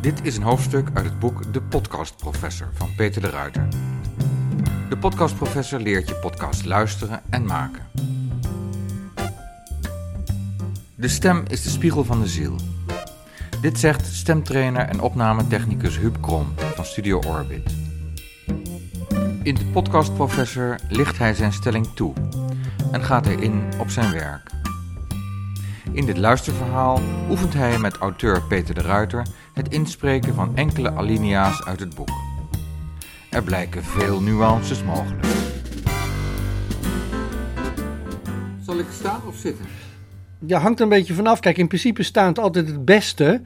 Dit is een hoofdstuk uit het boek De Podcastprofessor van Peter de Ruiter. De Podcastprofessor leert je podcast luisteren en maken. De stem is de spiegel van de ziel. Dit zegt stemtrainer en opnametechnicus Huub Krom van Studio Orbit. In de Podcastprofessor licht hij zijn stelling toe en gaat hij in op zijn werk. In dit luisterverhaal oefent hij met auteur Peter de Ruiter het inspreken van enkele alinea's uit het boek. Er blijken veel nuances mogelijk. Zal ik staan of zitten? Ja, hangt er een beetje vanaf. Kijk, in principe staat altijd het beste.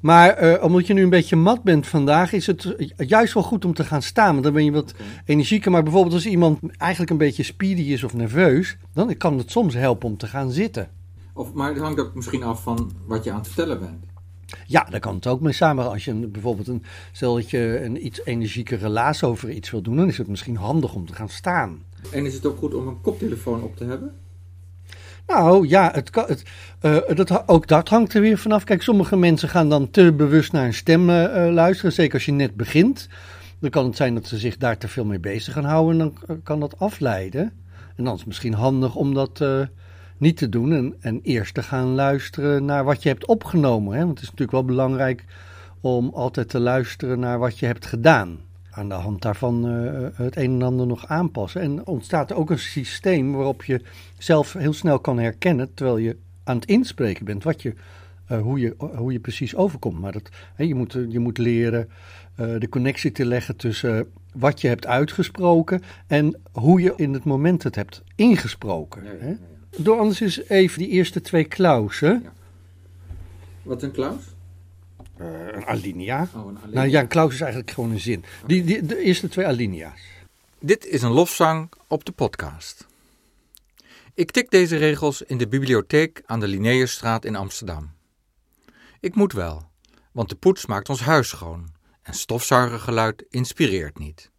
Maar eh, omdat je nu een beetje mat bent vandaag, is het juist wel goed om te gaan staan. Want dan ben je wat energieker. Maar bijvoorbeeld als iemand eigenlijk een beetje speedy is of nerveus, dan kan het soms helpen om te gaan zitten. Of, maar het hangt ook misschien af van wat je aan het vertellen bent. Ja, daar kan het ook mee samen. Als je een, bijvoorbeeld een, stel dat je een iets energieke relaas over iets wil doen, dan is het misschien handig om te gaan staan. En is het ook goed om een koptelefoon op te hebben? Nou ja, het, kan- het, eh, dat, ook dat hangt er weer vanaf. Kijk, sommige mensen gaan dan te bewust naar een stem eh, eh, luisteren. Zeker als je net begint. Dan kan het zijn dat ze zich daar te veel mee bezig gaan houden. En dan kan dat afleiden. En dan is het misschien handig om dat niet te doen. En, en eerst te gaan luisteren naar wat je hebt opgenomen. Hè? Want het is natuurlijk wel belangrijk om altijd te luisteren naar wat je hebt gedaan. Aan de hand daarvan eh, het een en ander nog aanpassen. En ontstaat er ook een systeem waarop je zelf heel snel kan herkennen, terwijl je aan het inspreken bent, wat je, eh, hoe, je, hoe je precies overkomt. Maar dat, hè, je, moet, je moet leren eh, de connectie te leggen tussen wat je hebt uitgesproken en hoe je in het moment het hebt ingesproken. Ja, ja, hè. Door anders eens even die eerste twee klausen. Wat een Klaus? Eh, een alinea. Oh, een Nou ja, een klaus is eigenlijk gewoon een zin. Die, die, de eerste twee alinea's. Dit is een lofzang op de podcast. Ik tik deze regels in de bibliotheek aan de Linnaeusstraat in Amsterdam. Ik moet wel, want de poets maakt ons huis schoon en stofzuigergeluid inspireert niet.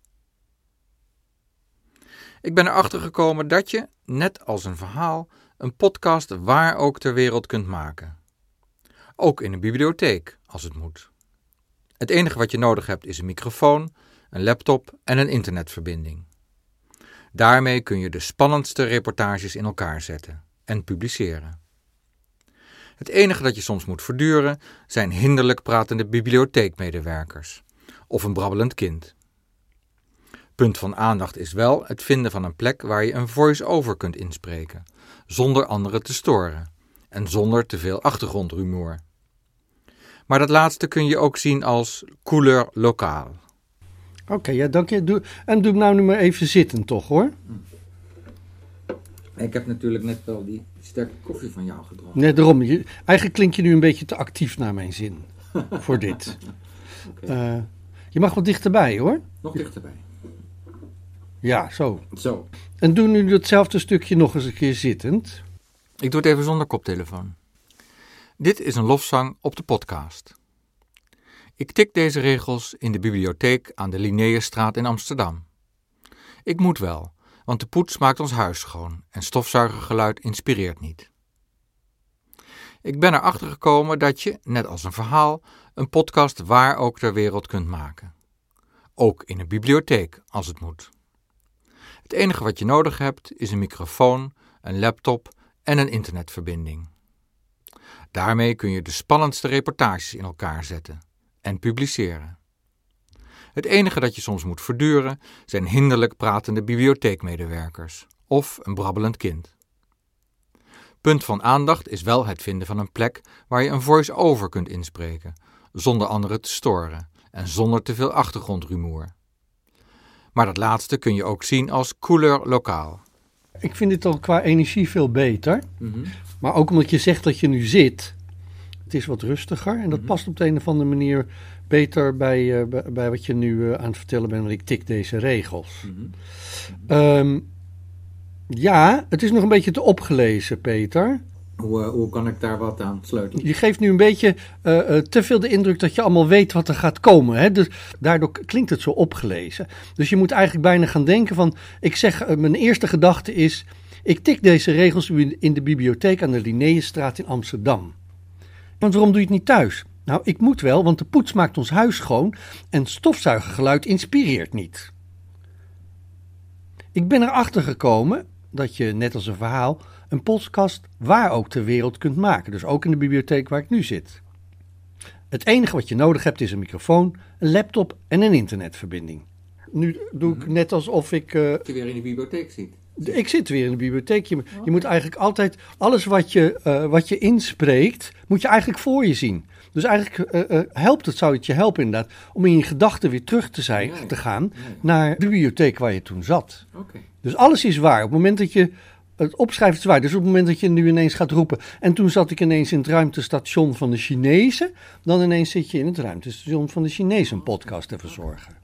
Ik ben erachter gekomen dat je, net als een verhaal, een podcast waar ook ter wereld kunt maken. Ook in een bibliotheek, als het moet. Het enige wat je nodig hebt is een microfoon, een laptop en een internetverbinding. Daarmee kun je de spannendste reportages in elkaar zetten en publiceren. Het enige dat je soms moet verduren zijn hinderlijk pratende bibliotheekmedewerkers of een brabbelend kind. Punt van aandacht is wel het vinden van een plek waar je een voice-over kunt inspreken, zonder anderen te storen en zonder te veel achtergrondrumoer. Maar dat laatste kun je ook zien als couleur lokaal. Oké, ja, dank je. Doe, en doe hem nou nu maar even zitten, toch hoor. Ik heb natuurlijk net wel die sterke koffie van jou gedronken. Nee, daarom. Je, eigenlijk klink je nu een beetje te actief naar mijn zin. voor dit. Eh, je mag wat dichterbij hoor. Nog dichterbij. Ja, zo. Zo. En doe nu datzelfde stukje nog eens een keer zittend. Ik doe het even zonder koptelefoon. Dit is een lofzang op de podcast. Ik tik deze regels in de bibliotheek aan de Linnaeusstraat in Amsterdam. Ik moet wel, want de poets maakt ons huis schoon en stofzuigergeluid inspireert niet. Ik ben erachter gekomen dat je, net als een verhaal, een podcast waar ook ter wereld kunt maken. Ook in een bibliotheek, als het moet. Het enige wat je nodig hebt is een microfoon, een laptop en een internetverbinding. Daarmee kun je de spannendste reportages in elkaar zetten en publiceren. Het enige dat je soms moet verduren zijn hinderlijk pratende bibliotheekmedewerkers of een brabbelend kind. Punt van aandacht is wel het vinden van een plek waar je een voice-over kunt inspreken, zonder anderen te storen en zonder te veel achtergrondrumoer. Maar dat laatste kun je ook zien als couleur lokaal. Ik vind dit al qua energie veel beter. Maar ook omdat je zegt dat je nu zit. Het is wat rustiger. En dat past op de een of andere manier beter bij, eh, bij, bij wat je nu eh, aan het vertellen bent. Want ik tik deze regels. Ehm, ja, het is nog een beetje te opgelezen, Peter. Hoe, eh, hoe kan ik daar wat aan sleutelen? Je geeft nu een beetje eh, eh, te veel de indruk dat je allemaal weet wat er gaat komen. Hè? Dus daardoor klinkt het zo opgelezen. Dus je moet eigenlijk bijna gaan denken van... Ik zeg, mijn eerste gedachte is... Ik tik deze regels in in de bibliotheek aan de Linnaeusstraat in Amsterdam. Want waarom doe je het niet thuis? Nou, ik moet wel, want de poets maakt ons huis schoon en stofzuigergeluid inspireert niet. Ik ben erachter gekomen dat je, net als een verhaal, een podcast waar ook ter wereld kunt maken. Dus ook in de bibliotheek waar ik nu zit. Het enige wat je nodig hebt is een microfoon, een laptop en een internetverbinding. Nu doe ik net alsof ik. eh, Dat je weer in de bibliotheek ziet. ik zit weer in de bibliotheek. Je, je moet eigenlijk altijd alles wat je, eh, wat je inspreekt, moet je eigenlijk voor je zien. Dus eigenlijk eh, helpt het, zou het je helpen inderdaad, om in je gedachten weer terug te, zijn, Ja, ja. te gaan Ja, ja. naar de bibliotheek waar je toen zat. Oké. Dus alles is waar. Op het moment dat je het opschrijft is waar. Dus op het moment dat je nu ineens gaat roepen. En toen zat ik ineens in het ruimtestation van de Chinezen. Dan ineens zit je in het ruimtestation van de Chinezen een podcast te verzorgen.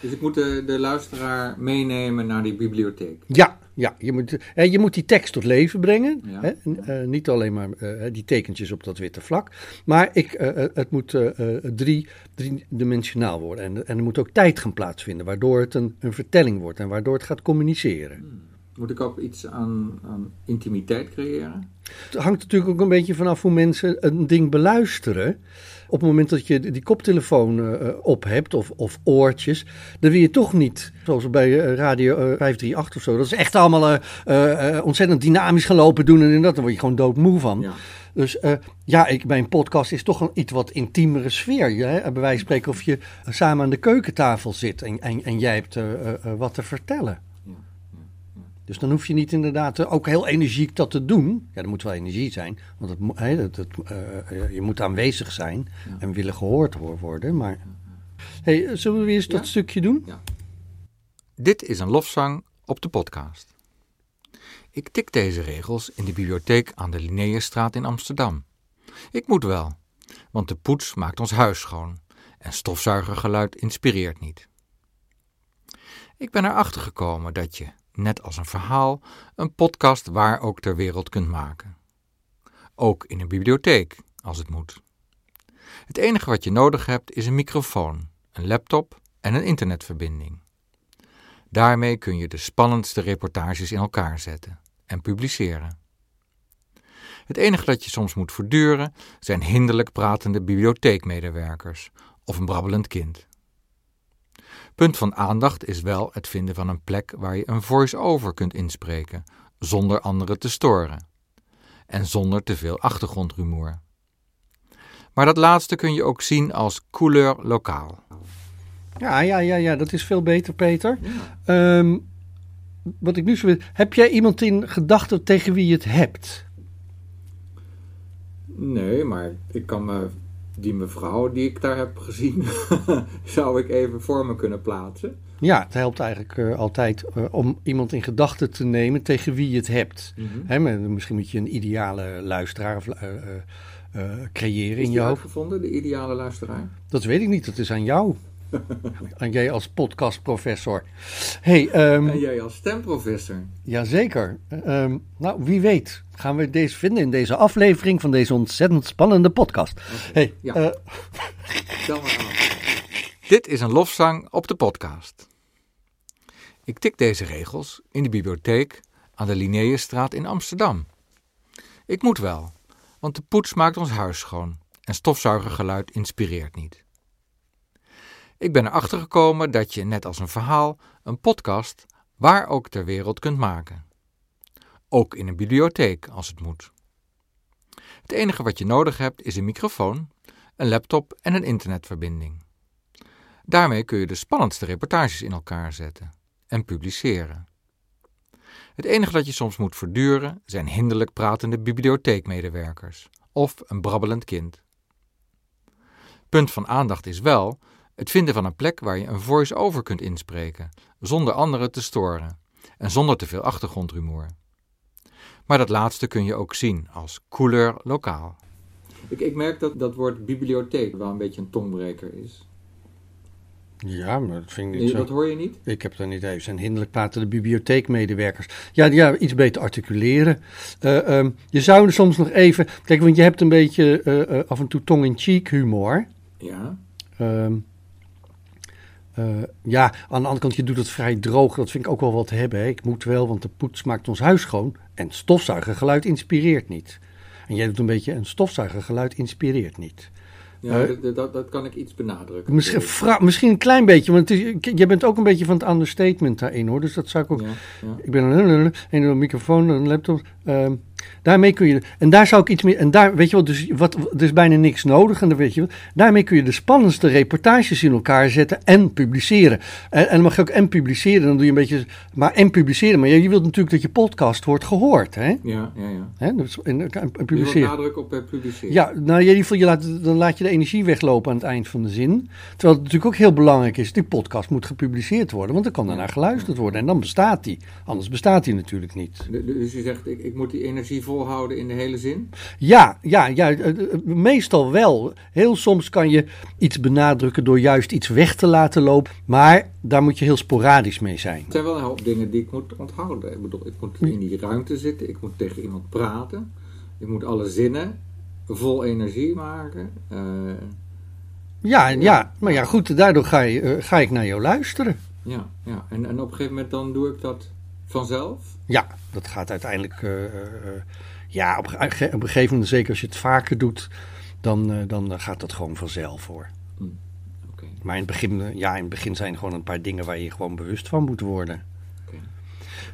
Dus ik moet de, de luisteraar meenemen naar die bibliotheek. Ja, ja je, moet, hè, je moet die tekst tot leven brengen. Ja. Hè? en, eh, niet alleen maar eh, die tekentjes op dat witte vlak. Maar ik, eh, het moet drie, driedimensionaal worden. En, en er moet ook tijd gaan plaatsvinden. Waardoor het een, een vertelling wordt. En waardoor het gaat communiceren. Moet ik ook iets aan, aan intimiteit creëren? Het hangt natuurlijk ook een beetje vanaf hoe mensen een ding beluisteren. Op het moment dat je die koptelefoon eh, eh, op hebt of, of oortjes, dan wil je toch niet, zoals bij eh, Radio eh, 538 of zo, dat is echt allemaal ontzettend dynamisch gaan lopen doen en dat, daar word je gewoon doodmoe van. Ja. Dus ja, ik, mijn podcast is toch een iets wat intiemere sfeer. Hè? Bij wijze van spreken of je samen aan de keukentafel zit en, en, en jij hebt wat te vertellen. Ja, Dus dan hoef je niet inderdaad eh, ook heel energiek dat te doen. Ja, er moet wel energie zijn, want het, het, eh, je moet aanwezig zijn Ja. en willen gehoord ho- worden. Maar hey, eh, zullen we eens dat Ja. stukje doen? Dit is een lofzang op de podcast. Ik tik deze regels in de bibliotheek aan de Linnaeusstraat in Amsterdam. Ik moet wel, want de poets maakt ons huis schoon en stofzuigergeluid inspireert niet. Ik ben erachter gekomen dat je, net als een verhaal, een podcast waar ook ter wereld kunt maken. Ook in een bibliotheek, als het moet. Het enige wat je nodig hebt is een microfoon, een laptop en een internetverbinding. Daarmee kun je de spannendste reportages in elkaar zetten en publiceren. Het enige dat je soms moet verduren zijn hinderlijk pratende bibliotheekmedewerkers of een brabbelend kind. Punt van aandacht is wel het vinden van een plek waar je een voice-over kunt inspreken zonder anderen te storen en zonder te veel achtergrondrumoer. Maar dat laatste kun je ook zien als couleur lokaal. Ja, ja, ja, ja, dat is veel beter, Peter. Ehm, wat ik nu zo wil, heb jij iemand in gedachten tegen wie je het hebt? Nee, maar ik kan me die mevrouw die ik daar heb gezien, zou ik even voor me kunnen plaatsen. Ja, het helpt eigenlijk eh, altijd eh, om iemand in gedachten te nemen tegen wie je het hebt. Hè, maar misschien moet je een ideale luisteraar of, eh, eh, creëren Is in je hoofd. uitgevonden, de ideale luisteraar? Dat weet ik niet, dat is aan jou. aan jij als podcastprofessor. hey, ehm, En jij als stemprofessor. jazeker. Ehm, nou, wie weet gaan we deze vinden in deze aflevering van deze ontzettend spannende podcast. Hey, Ja. eh, Stel maar aan. Dit is een lofzang op de podcast. Ik tik deze regels in de bibliotheek aan de Linnaeusstraat in Amsterdam. Ik moet wel, want de poets maakt ons huis schoon en stofzuigergeluid inspireert niet. Ik ben erachter gekomen dat je, net als een verhaal, een podcast waar ook ter wereld kunt maken. Ook in een bibliotheek als het moet. Het enige wat je nodig hebt is een microfoon, een laptop en een internetverbinding. Daarmee kun je de spannendste reportages in elkaar zetten en publiceren. Het enige dat je soms moet verduren zijn hinderlijk pratende bibliotheekmedewerkers of een brabbelend kind. Punt van aandacht is wel het vinden van een plek waar je een voice-over kunt inspreken, zonder anderen te storen en zonder te veel achtergrondrumoer. Maar dat laatste kun je ook zien als couleur lokaal. Ik, ik merk dat dat woord bibliotheek wel een beetje een tongbreker is. ja, maar dat vind ik niet Nee, zo. dat hoor je niet? Ik heb dan niet even zijn hinderlijk pratende bibliotheekmedewerkers. Ja, ja, iets beter articuleren. Eh, ehm, je zou er soms nog even. Kijk, want je hebt een beetje eh, eh, af en toe tong-in-cheek humor. Ja. Ehm, eh, ja, aan de andere kant, je doet het vrij droog. Dat vind ik ook wel wat hebben. Hè. Ik moet wel, want de poets maakt ons huis schoon. En stofzuigergeluid inspireert niet. En jij doet een beetje een stofzuigergeluid inspireert niet. Ja, Eh, dat, dat, kan ik iets benadrukken. Misschien, fra- misschien een klein beetje, want jij bent ook een beetje van het understatement daarin hoor. Dus dat zou ik ook. Ja, ja. Ik ben een, een, een microfoon, een laptop. ehm, daarmee kun je. En daar zou ik iets meer. En daar, weet je wel, dus wat, er is bijna niks nodig. En dan weet je wel. Daarmee kun je de spannendste reportages in elkaar zetten en publiceren. En, en dan mag je ook en publiceren. Dan doe je een beetje. Maar en publiceren. Maar je, je wilt natuurlijk dat je podcast wordt gehoord. Hè? Ja, ja, ja. Hè? Dus, en, en, en Je publiceren. nadruk op eh, publiceren. Ja, nou geval, je laat, dan laat je de energie weglopen aan het eind van de zin. Terwijl het natuurlijk ook heel belangrijk is, die podcast moet gepubliceerd worden, want dan kan daarna geluisterd worden. En dan bestaat die. Anders bestaat die natuurlijk niet. Dus je zegt, ik, ik moet die energie volhouden in de hele zin? Ja, ja, ja, eh, eh, meestal wel. Heel soms kan je iets benadrukken door juist iets weg te laten lopen. Maar daar moet je heel sporadisch mee zijn. Het zijn wel een hoop dingen die ik moet onthouden. Ik bedoel, ik moet in die ruimte zitten, ik moet tegen iemand praten, ik moet alle zinnen vol energie maken. Eh, Ja, ja, maar ja, goed, daardoor ga, je, ga ik naar jou luisteren. ja, ja. En, en op een gegeven moment dan doe ik dat vanzelf. Ja, dat gaat uiteindelijk. eh, eh, ja, op, op een gegeven moment, zeker als je het vaker doet, dan, eh, dan gaat dat gewoon vanzelf hoor. Oké. Maar in het, begin, ja, in het begin zijn er gewoon een paar dingen waar je gewoon bewust van moet worden. Oké.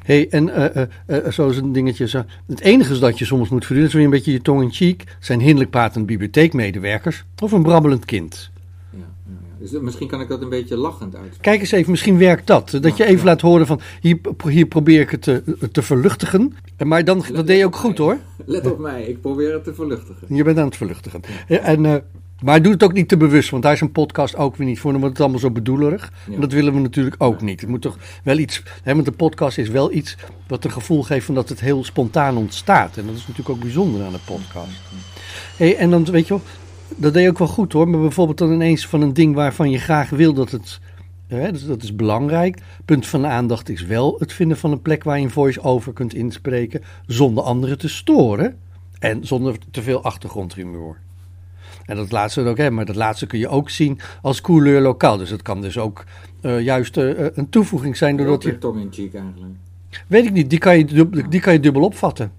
hey, en eh, zoals een dingetje. Zo, het enige is dat je soms moet verduren, is weer een beetje je tong in cheek. Zijn hinderlijk pratende bibliotheekmedewerkers of een brabbelend kind. Dus misschien kan ik dat een beetje lachend uit. Kijk eens even, misschien werkt dat. Dat je even ja. laat horen van, hier, hier probeer ik het te, te verluchtigen. Maar dan, dat deed je ook goed hoor. Let op mij, ik probeer het te verluchtigen. Je bent aan het verluchtigen. En, eh, maar doe het ook niet te bewust, want daar is een podcast ook weer niet voor. Dan wordt het allemaal zo bedoelerig. Ja. En dat willen we natuurlijk ook niet. Het moet toch wel iets. Hè, want de podcast is wel iets wat een gevoel geeft van dat het heel spontaan ontstaat. En dat is natuurlijk ook bijzonder aan de podcast. Hey, en dan weet je wel, dat deed je ook wel goed hoor. Maar bijvoorbeeld dan ineens van een ding waarvan je graag wil dat het. Hè, dus dat is belangrijk. Punt van aandacht is wel het vinden van een plek waar je een voice-over kunt inspreken. zonder anderen te storen. En zonder te veel achtergrondrumoer. En dat laatste ook, hè, maar dat laatste kun je ook zien als couleur lokaal. Dus het kan dus ook eh, juist eh, eh, een toevoeging zijn doordat je. tong in cheek eigenlijk. Weet ik niet, die kan je, die kan je dubbel opvatten.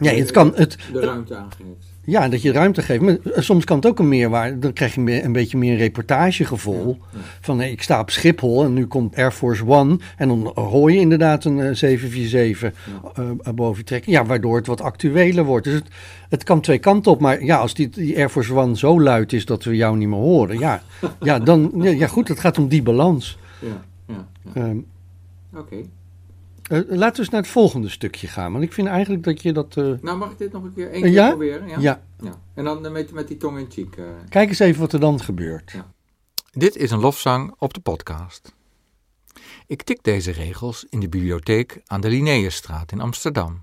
Ja, het kan, het, De ruimte aangeeft. Ja, dat je ruimte geeft. Maar eh, soms kan het ook een meerwaarde. Dan krijg je een beetje meer een reportagegevoel. Van nee, ik sta op Schiphol en nu komt Air Force One. En dan hoor je inderdaad een eh, 747 eh, boven je trekken. Ja, waardoor het wat actueler wordt. Dus het, het kan twee kanten op. Maar ja, als die, die Air Force One zo luid is dat we jou niet meer horen. Ja, ja dan. Ja, ja, goed, het gaat om die balans. Ja, ja, ja. Ehm, Oké. Eh, laten we eens naar het volgende stukje gaan. Want ik vind eigenlijk dat je dat. eh, Nou, mag ik dit nog een keer één Eh, keer ja? proberen? Ja. ja, Ja. En dan met, met die tong in cheek. eh. kijk eens even wat er dan gebeurt. Dit is een lofzang op de podcast. Ik tik deze regels in de bibliotheek aan de Linnaeusstraat in Amsterdam.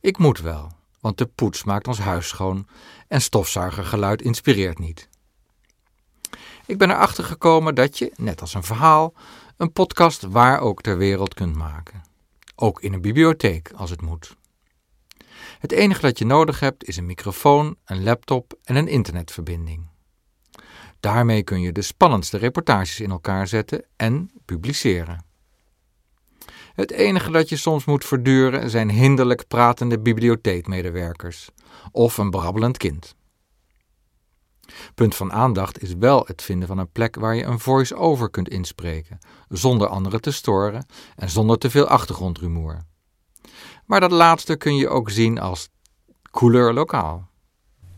Ik moet wel, want de poets maakt ons huis schoon en stofzuigergeluid inspireert niet. Ik ben erachter gekomen dat je, net als een verhaal, een podcast waar ook ter wereld kunt maken. Ook in een bibliotheek als het moet. Het enige dat je nodig hebt is een microfoon, een laptop en een internetverbinding. Daarmee kun je de spannendste reportages in elkaar zetten en publiceren. Het enige dat je soms moet verduren zijn hinderlijk pratende bibliotheekmedewerkers of een brabbelend kind. Punt van aandacht is wel het vinden van een plek waar je een voice-over kunt inspreken, zonder anderen te storen en zonder te veel achtergrondrumoer. Maar dat laatste kun je ook zien als couleur lokaal.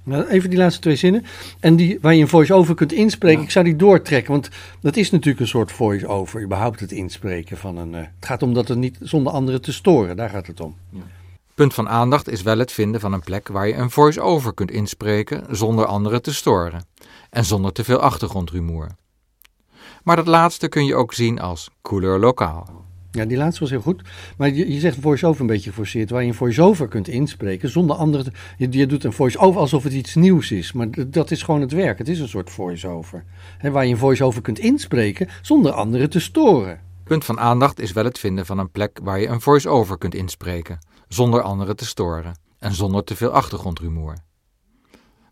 Nou, even die laatste twee zinnen. En die, waar je een voice-over kunt inspreken, Ja. ik zou die doortrekken. Want dat is natuurlijk een soort voice-over, überhaupt het inspreken van een... eh, het gaat om dat het niet zonder anderen te storen, daar gaat het om. Punt van aandacht is wel het vinden van een plek waar je een voice-over kunt inspreken zonder anderen te storen en zonder te veel achtergrondrumoer. Maar dat laatste kun je ook zien als couleur lokaal. Ja, die laatste was heel goed. Maar je, je zegt voice-over een beetje geforceerd, waar je een voice-over kunt inspreken zonder anderen... Te, je, je doet een voice-over alsof het iets nieuws is, maar dat is gewoon het werk. Het is een soort voice-over. Waar je een voice-over kunt inspreken zonder anderen te storen. Punt van aandacht is wel het vinden van een plek waar je een voice-over kunt inspreken zonder anderen te storen en zonder te veel achtergrondrumoer.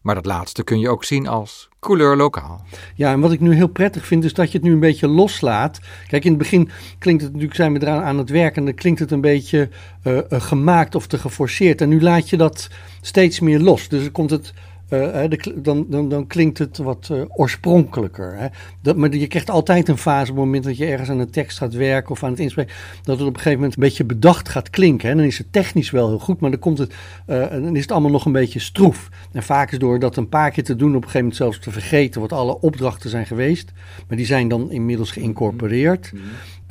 Maar dat laatste kun je ook zien als couleur lokaal. Ja, en wat ik nu heel prettig vind, is dat je het nu een beetje loslaat. Kijk, in het begin klinkt het natuurlijk, zijn we eraan aan het werken, en dan klinkt het een beetje eh, eh, gemaakt of te geforceerd. En nu laat je dat steeds meer los. Dus dan komt het eh, de dan, dan, dan klinkt het wat eh, oorspronkelijker. Hè. Dat, maar je krijgt altijd een fase op het moment dat je ergens aan een tekst gaat werken of aan het inspreken, dat het op een gegeven moment een beetje bedacht gaat klinken. Hè. Dan is het technisch wel heel goed, maar dan, komt het, eh, dan is het allemaal nog een beetje stroef. En vaak is door dat een paar keer te doen, op een gegeven moment zelfs te vergeten wat alle opdrachten zijn geweest. Maar die zijn dan inmiddels geïncorporeerd.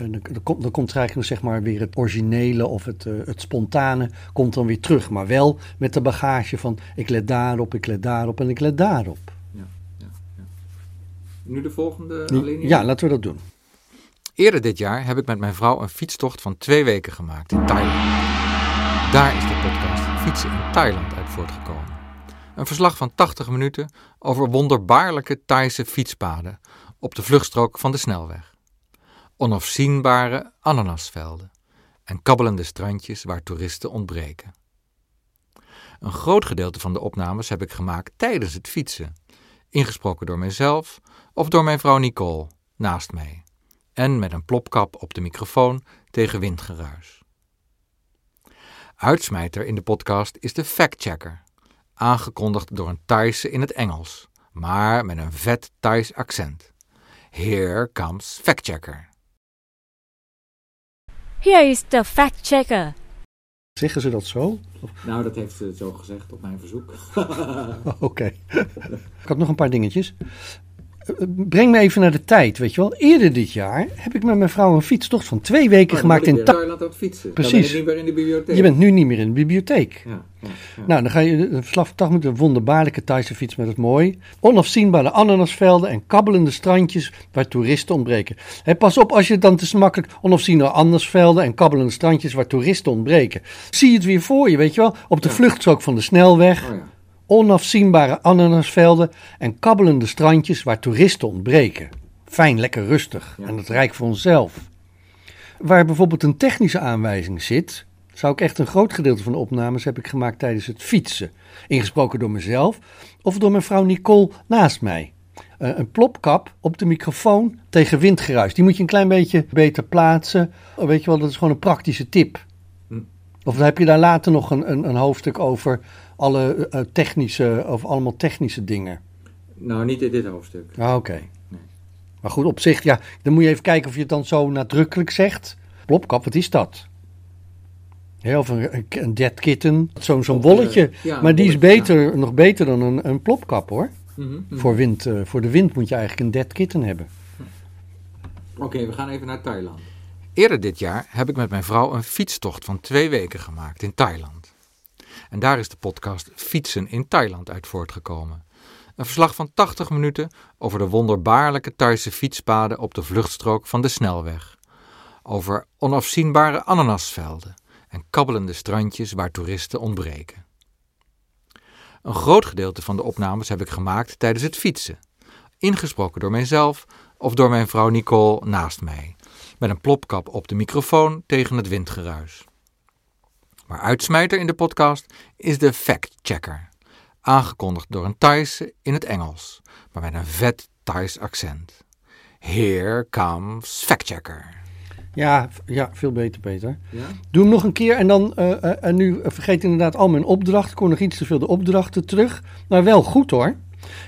En dan, komt, dan komt eigenlijk zeg maar weer het originele of het, eh, het spontane komt dan weer terug. Maar wel met de bagage van ik let daarop, ik let daarop en ik let daarop. Nu de volgende Ja, laten we dat doen. Eerder dit jaar heb ik met mijn vrouw een fietstocht van twee weken gemaakt in Thailand. Daar is de podcast Fietsen in Thailand uit voortgekomen. Een verslag van 80 minuten over wonderbaarlijke Thaise fietspaden op de vluchtstrook van de snelweg. Onafzienbare ananasvelden en kabbelende strandjes waar toeristen ontbreken. Een groot gedeelte van de opnames heb ik gemaakt tijdens het fietsen, ingesproken door mijzelf of door mijn vrouw Nicole naast mij en met een plopkap op de microfoon tegen windgeruis. Uitsmijter in de podcast is de factchecker, aangekondigd door een Thaise in het Engels, maar met een vet Thais accent. Here comes factchecker. Here is the fact checker. Zeggen ze dat zo? Nou, dat heeft ze zo gezegd op mijn verzoek. Oké. ik had nog een paar dingetjes. Eh, Breng me even naar de tijd, weet je wel. Eerder dit jaar heb ik met mijn vrouw een fietstocht van twee weken gemaakt in Thailand. Thailand aan het fietsen. Precies. Dan ben je niet meer in de bibliotheek. Je bent nu niet meer in de bibliotheek. Ja, ja, ja. Nou, dan ga je een verslag van 80 met een wonderbaarlijke Thaise fiets met het mooi. Onafzienbare ananasvelden en kabbelende strandjes waar toeristen ontbreken. Pas op als je dan te makkelijk onafzienbare ananasvelden en kabbelende strandjes waar toeristen ontbreken. Zie je het weer voor je, weet je wel? Op de vluchtstrook van de snelweg. Oh ja. Onafzienbare ananasvelden en kabbelende strandjes waar toeristen ontbreken. Fijn, lekker rustig. En dat rijk voor onszelf. Waar bijvoorbeeld een technische aanwijzing zit, zou ik echt een groot gedeelte van de opnames heb ik gemaakt tijdens het fietsen. Ingesproken door mezelf of door mijn vrouw Nicole naast mij. Eh, een plopkap op de microfoon tegen windgeruis. Die moet je een klein beetje beter plaatsen. Oh, Weet je wel, dat is gewoon een praktische tip. Hm. Of heb je daar later nog een, een, een hoofdstuk over alle eh, technische, over allemaal technische dingen? Nou, niet in dit hoofdstuk. Ah, Oké. Maar goed, op zich, ja, dan moet je even kijken of je het dan zo nadrukkelijk zegt. Plopkap, wat is dat? Ja, of een, een dead kitten, zo'n zo'n Of, wolletje. eh, ja, maar die is beter, nog beter dan een, een plopkap hoor. Mhm, mhm. Voor, wind, eh, voor de wind moet je eigenlijk een dead kitten hebben. Oké, we gaan even naar Thailand. Eerder dit jaar heb ik met mijn vrouw een fietstocht van twee weken gemaakt in Thailand. En daar is de podcast Fietsen in Thailand uit voortgekomen. Een verslag van 80 minuten over de wonderbaarlijke Thaise fietspaden op de vluchtstrook van de snelweg. Over onafzienbare ananasvelden en kabbelende strandjes waar toeristen ontbreken. Een groot gedeelte van de opnames heb ik gemaakt tijdens het fietsen, ingesproken door mijzelf of door mijn vrouw Nicole naast mij, met een plopkap op de microfoon tegen het windgeruis. Maar uitsmijter in de podcast is de fact-checker, aangekondigd door een Thaise in het Engels, maar met een vet Thais accent. Here comes fact-checker. Ja, ja, veel beter, Peter. Ja? Doe hem nog een keer en dan, eh, eh, en nu vergeet inderdaad al mijn opdrachten. Ik kon nog iets te veel de opdrachten terug. Maar wel goed hoor.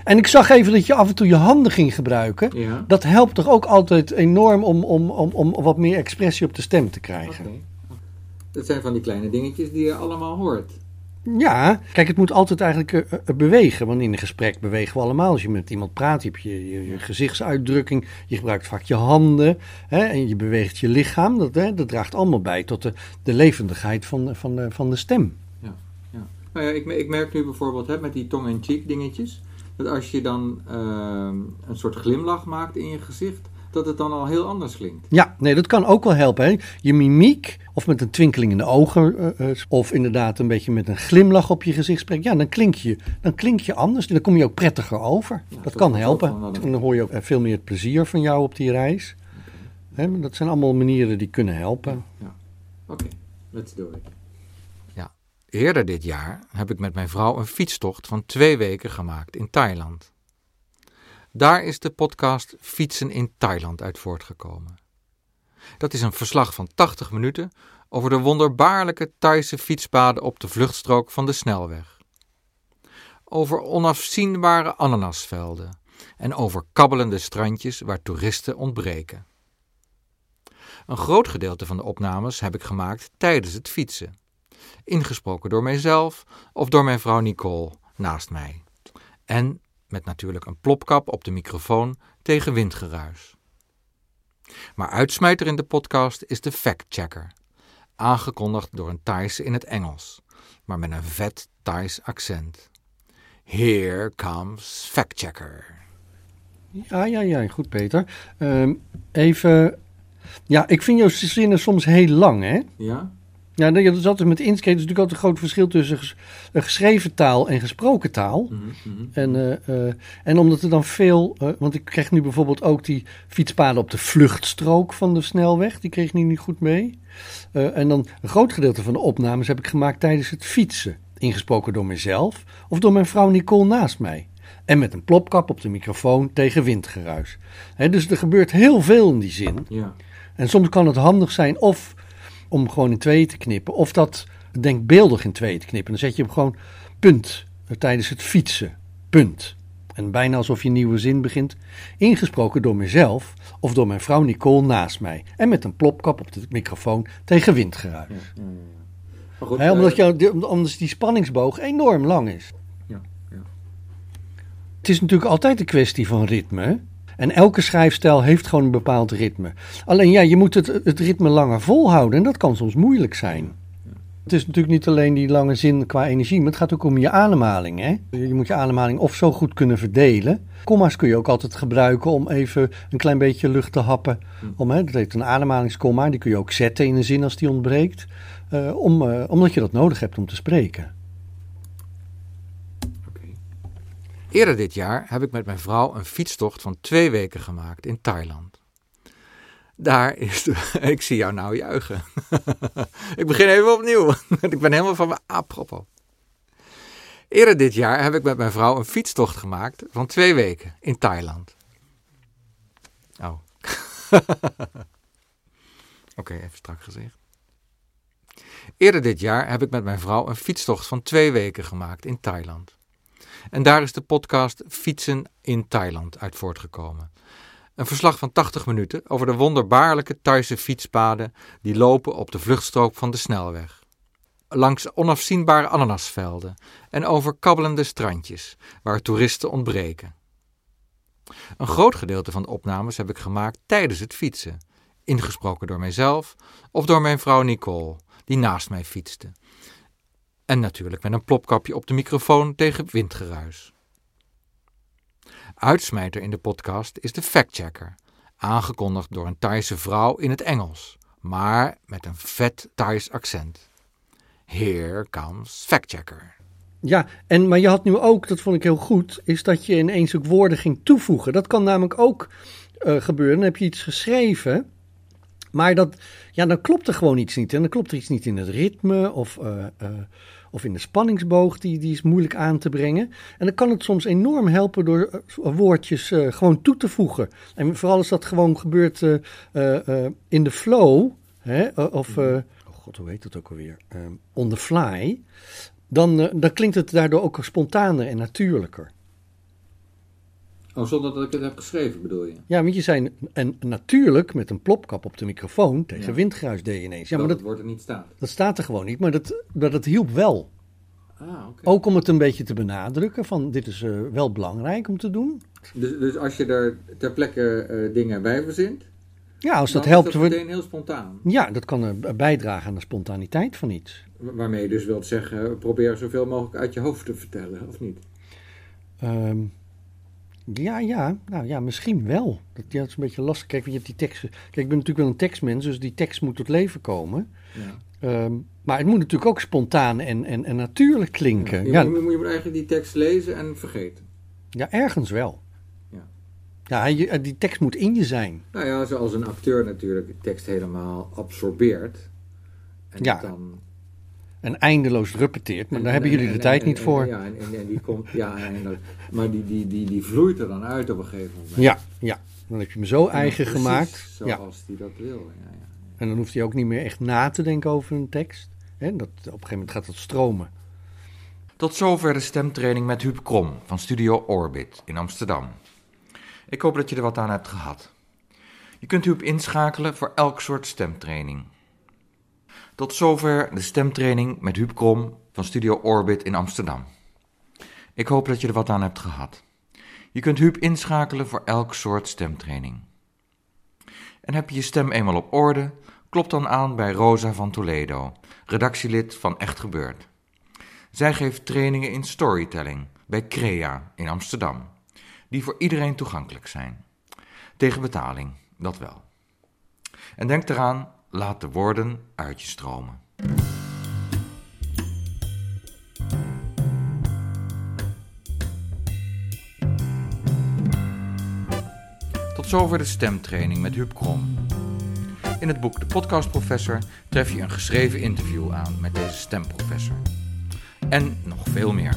En ik zag even dat je af en toe je handen ging gebruiken. Ja. Dat helpt toch ook altijd enorm om, om, om, om wat meer expressie op de stem te krijgen. Dat zijn van die kleine dingetjes die je allemaal hoort. Ja, kijk, het moet altijd eigenlijk eh, eh, bewegen. Want in een gesprek bewegen we allemaal. Als je met iemand praat, heb je je, je gezichtsuitdrukking. Je gebruikt vaak je handen. Hè, en je beweegt je lichaam. Dat, hè, dat draagt allemaal bij tot de, de levendigheid van, van, de, van de stem. Ja, ja. Nou ja, ik, ik merk nu bijvoorbeeld hè, met die tong-en-cheek dingetjes, dat als je dan ehm, een soort glimlach maakt in je gezicht, dat het dan al heel anders klinkt. Ja, nee, dat kan ook wel helpen. Hè. Je mimiek, of met een twinkeling in de ogen, eh, eh, of inderdaad een beetje met een glimlach op je gezicht spreken. Ja, dan klink je, dan klink je anders. Dan kom je ook prettiger over. Ja, dat kan helpen. En dan hoor je ook eh, veel meer het plezier van jou op die reis. Hè, maar dat zijn allemaal manieren die kunnen helpen. Oké, let's do it. Ja, eerder dit jaar heb ik met mijn vrouw een fietstocht van twee weken gemaakt in Thailand. Daar is de podcast Fietsen in Thailand uit voortgekomen. Dat is een verslag van 80 minuten over de wonderbaarlijke Thaise fietspaden op de vluchtstrook van de snelweg. over onafzienbare ananasvelden en over kabbelende strandjes waar toeristen ontbreken. Een groot gedeelte van de opnames heb ik gemaakt tijdens het fietsen, ingesproken door mijzelf of door mijn vrouw Nicole naast mij. En met natuurlijk een plopkap op de microfoon tegen windgeruis. Maar uitsmijter in de podcast is de fact-checker, aangekondigd door een Thaise in het Engels, maar met een vet Thais accent. Here comes fact-checker. Ja, ja, ja, goed Peter. Ehm, even, ja, ik vind jouw zinnen soms heel lang, hè? Ja? Ja, dat is altijd met Inkscape is natuurlijk altijd een groot verschil tussen ges- geschreven taal en gesproken taal. En, eh, eh, en omdat er dan veel, eh, want ik krijg nu bijvoorbeeld ook die fietspaden op de vluchtstrook van de snelweg, die kreeg ik nu niet goed mee. En dan een groot gedeelte van de opnames heb ik gemaakt tijdens het fietsen, ingesproken door mezelf of door mijn vrouw Nicole naast mij. En met een plopkap op de microfoon tegen windgeruis. Dus er gebeurt heel veel in die zin. Ja. En soms kan het handig zijn of om gewoon in tweeën te knippen, of dat denkbeeldig in tweeën te knippen. Dan zet je hem gewoon punt eh, tijdens het fietsen. Punt. En bijna alsof je een nieuwe zin begint, ingesproken door mezelf of door mijn vrouw Nicole naast mij. En met een plopkap op de microfoon tegen windgeruis. Goed, Hè, omdat, jou, die- omdat die spanningsboog enorm lang is. Ja, ja. Het is natuurlijk altijd een kwestie van ritme. En elke schrijfstijl heeft gewoon een bepaald ritme. Alleen ja, je moet het, het ritme langer volhouden en dat kan soms moeilijk zijn. Het is natuurlijk niet alleen die lange zin qua energie, maar het gaat ook om je ademhaling. Hè? Je moet je ademhaling of zo goed kunnen verdelen. Komma's kun je ook altijd gebruiken om even een klein beetje lucht te happen. Om, hè, dat heet een ademhalingskomma, die kun je ook zetten in een zin als die ontbreekt. eh, om, eh, omdat je dat nodig hebt om te spreken. Oké. Eerder dit jaar heb ik met mijn vrouw een fietstocht van twee weken gemaakt in Thailand. Daar is de... Ik zie jou nou juichen. ik begin even opnieuw. ik ben helemaal van mijn apropos. Eerder dit jaar heb ik met mijn vrouw een fietstocht gemaakt van twee weken in Thailand. Oh. Oké, even strak gezegd. Eerder dit jaar heb ik met mijn vrouw een fietstocht van twee weken gemaakt in Thailand. En daar is de podcast Fietsen in Thailand uit voortgekomen. Een verslag van 80 minuten over de wonderbaarlijke Thaise fietspaden die lopen op de vluchtstrook van de snelweg. Langs onafzienbare ananasvelden en over kabbelende strandjes waar toeristen ontbreken. Een groot gedeelte van de opnames heb ik gemaakt tijdens het fietsen, ingesproken door mijzelf of door mijn vrouw Nicole, die naast mij fietste. En natuurlijk met een plopkapje op de microfoon tegen windgeruis. Uitsmijter in de podcast is de factchecker, aangekondigd door een Thaise vrouw in het Engels, maar met een vet Thais accent. Here comes factchecker. Ja, en, maar je had nu ook, dat vond ik heel goed, is dat je ineens ook woorden ging toevoegen. Dat kan namelijk ook eh, gebeuren. Dan heb je iets geschreven, maar dat, ja, dan klopt er gewoon iets niet. En dan klopt er iets niet in het ritme of, eh, eh, of in de spanningsboog, die, die is moeilijk aan te brengen. En dan kan het soms enorm helpen door eh, woordjes eh, gewoon toe te voegen. En vooral als dat gewoon gebeurt eh, in de flow, hè, of, eh, oh god, hoe heet dat ook alweer? Eh, on the fly dan, dan klinkt het daardoor ook spontaner en natuurlijker. Oh, zonder dat ik het heb geschreven bedoel je? Ja, want je zei en natuurlijk met een plopkap op de microfoon tegen Ja. windgeruis deed je ineens. Ja, maar dat, woord er niet staat. dat staat er gewoon niet, maar dat, dat, dat hielp wel. Ah, oké. Ook om het een beetje te benadrukken van dit is eh, wel belangrijk om te doen. Dus, dus als je er ter plekke eh, dingen bij verzint, Ja, als dat helpt. is dat wordt- meteen heel spontaan. Ja, dat kan eh, bijdragen aan de spontaniteit van iets. Wa- Waarmee je dus wilt zeggen, probeer zoveel mogelijk uit je hoofd te vertellen, of niet? Ehm, ja, ja, nou ja, misschien wel. Dat, ja, dat is een beetje lastig. Kijk, je hebt die teksten. Kijk, ik ben natuurlijk wel een tekstmens, dus die tekst moet tot leven komen. Ja. Ehm, maar het moet natuurlijk ook spontaan en, en, en natuurlijk klinken. Je, Ja, moet, je moet eigenlijk die tekst lezen en vergeten. ja, ergens wel. Ja. Ja, je- die tekst moet in je zijn. Nou ja, zoals een acteur natuurlijk de tekst helemaal absorbeert. En Ja. dan, En eindeloos repeteert, maar en- daar hebben en- jullie de en- tijd en- niet en- voor. Ja, en, en, die komt, ja, en dat, maar die, die, die, die vloeit er dan uit op een gegeven moment. Ja, ja. Dan heb je hem zo eigen gemaakt. Ja. Zoals die dat wil. Ja, ja. En dan hoeft hij ook niet meer echt na te denken over een tekst. Hè, dat, op een gegeven moment gaat het stromen. Tot zover de stemtraining met Huub Krom van Studio Orbit in Amsterdam. Ik hoop dat je er wat aan hebt gehad. Je kunt Huub inschakelen voor elk soort stemtraining. Tot zover de stemtraining met Huub Krom van Studio Orbit in Amsterdam. Ik hoop dat je er wat aan hebt gehad. Je kunt Huub inschakelen voor elk soort stemtraining. En heb je je stem eenmaal op orde, klop dan aan bij Rosa van Toledo, redactielid van Echt Gebeurd. Zij geeft trainingen in storytelling bij Crea in Amsterdam, die voor iedereen toegankelijk zijn. Tegen betaling, dat wel. En denk eraan, laat de woorden uit je stromen. Tot zover de stemtraining met Huub Krom. In het boek De Podcast Professor tref je een geschreven interview aan met deze stemprofessor. En nog veel meer.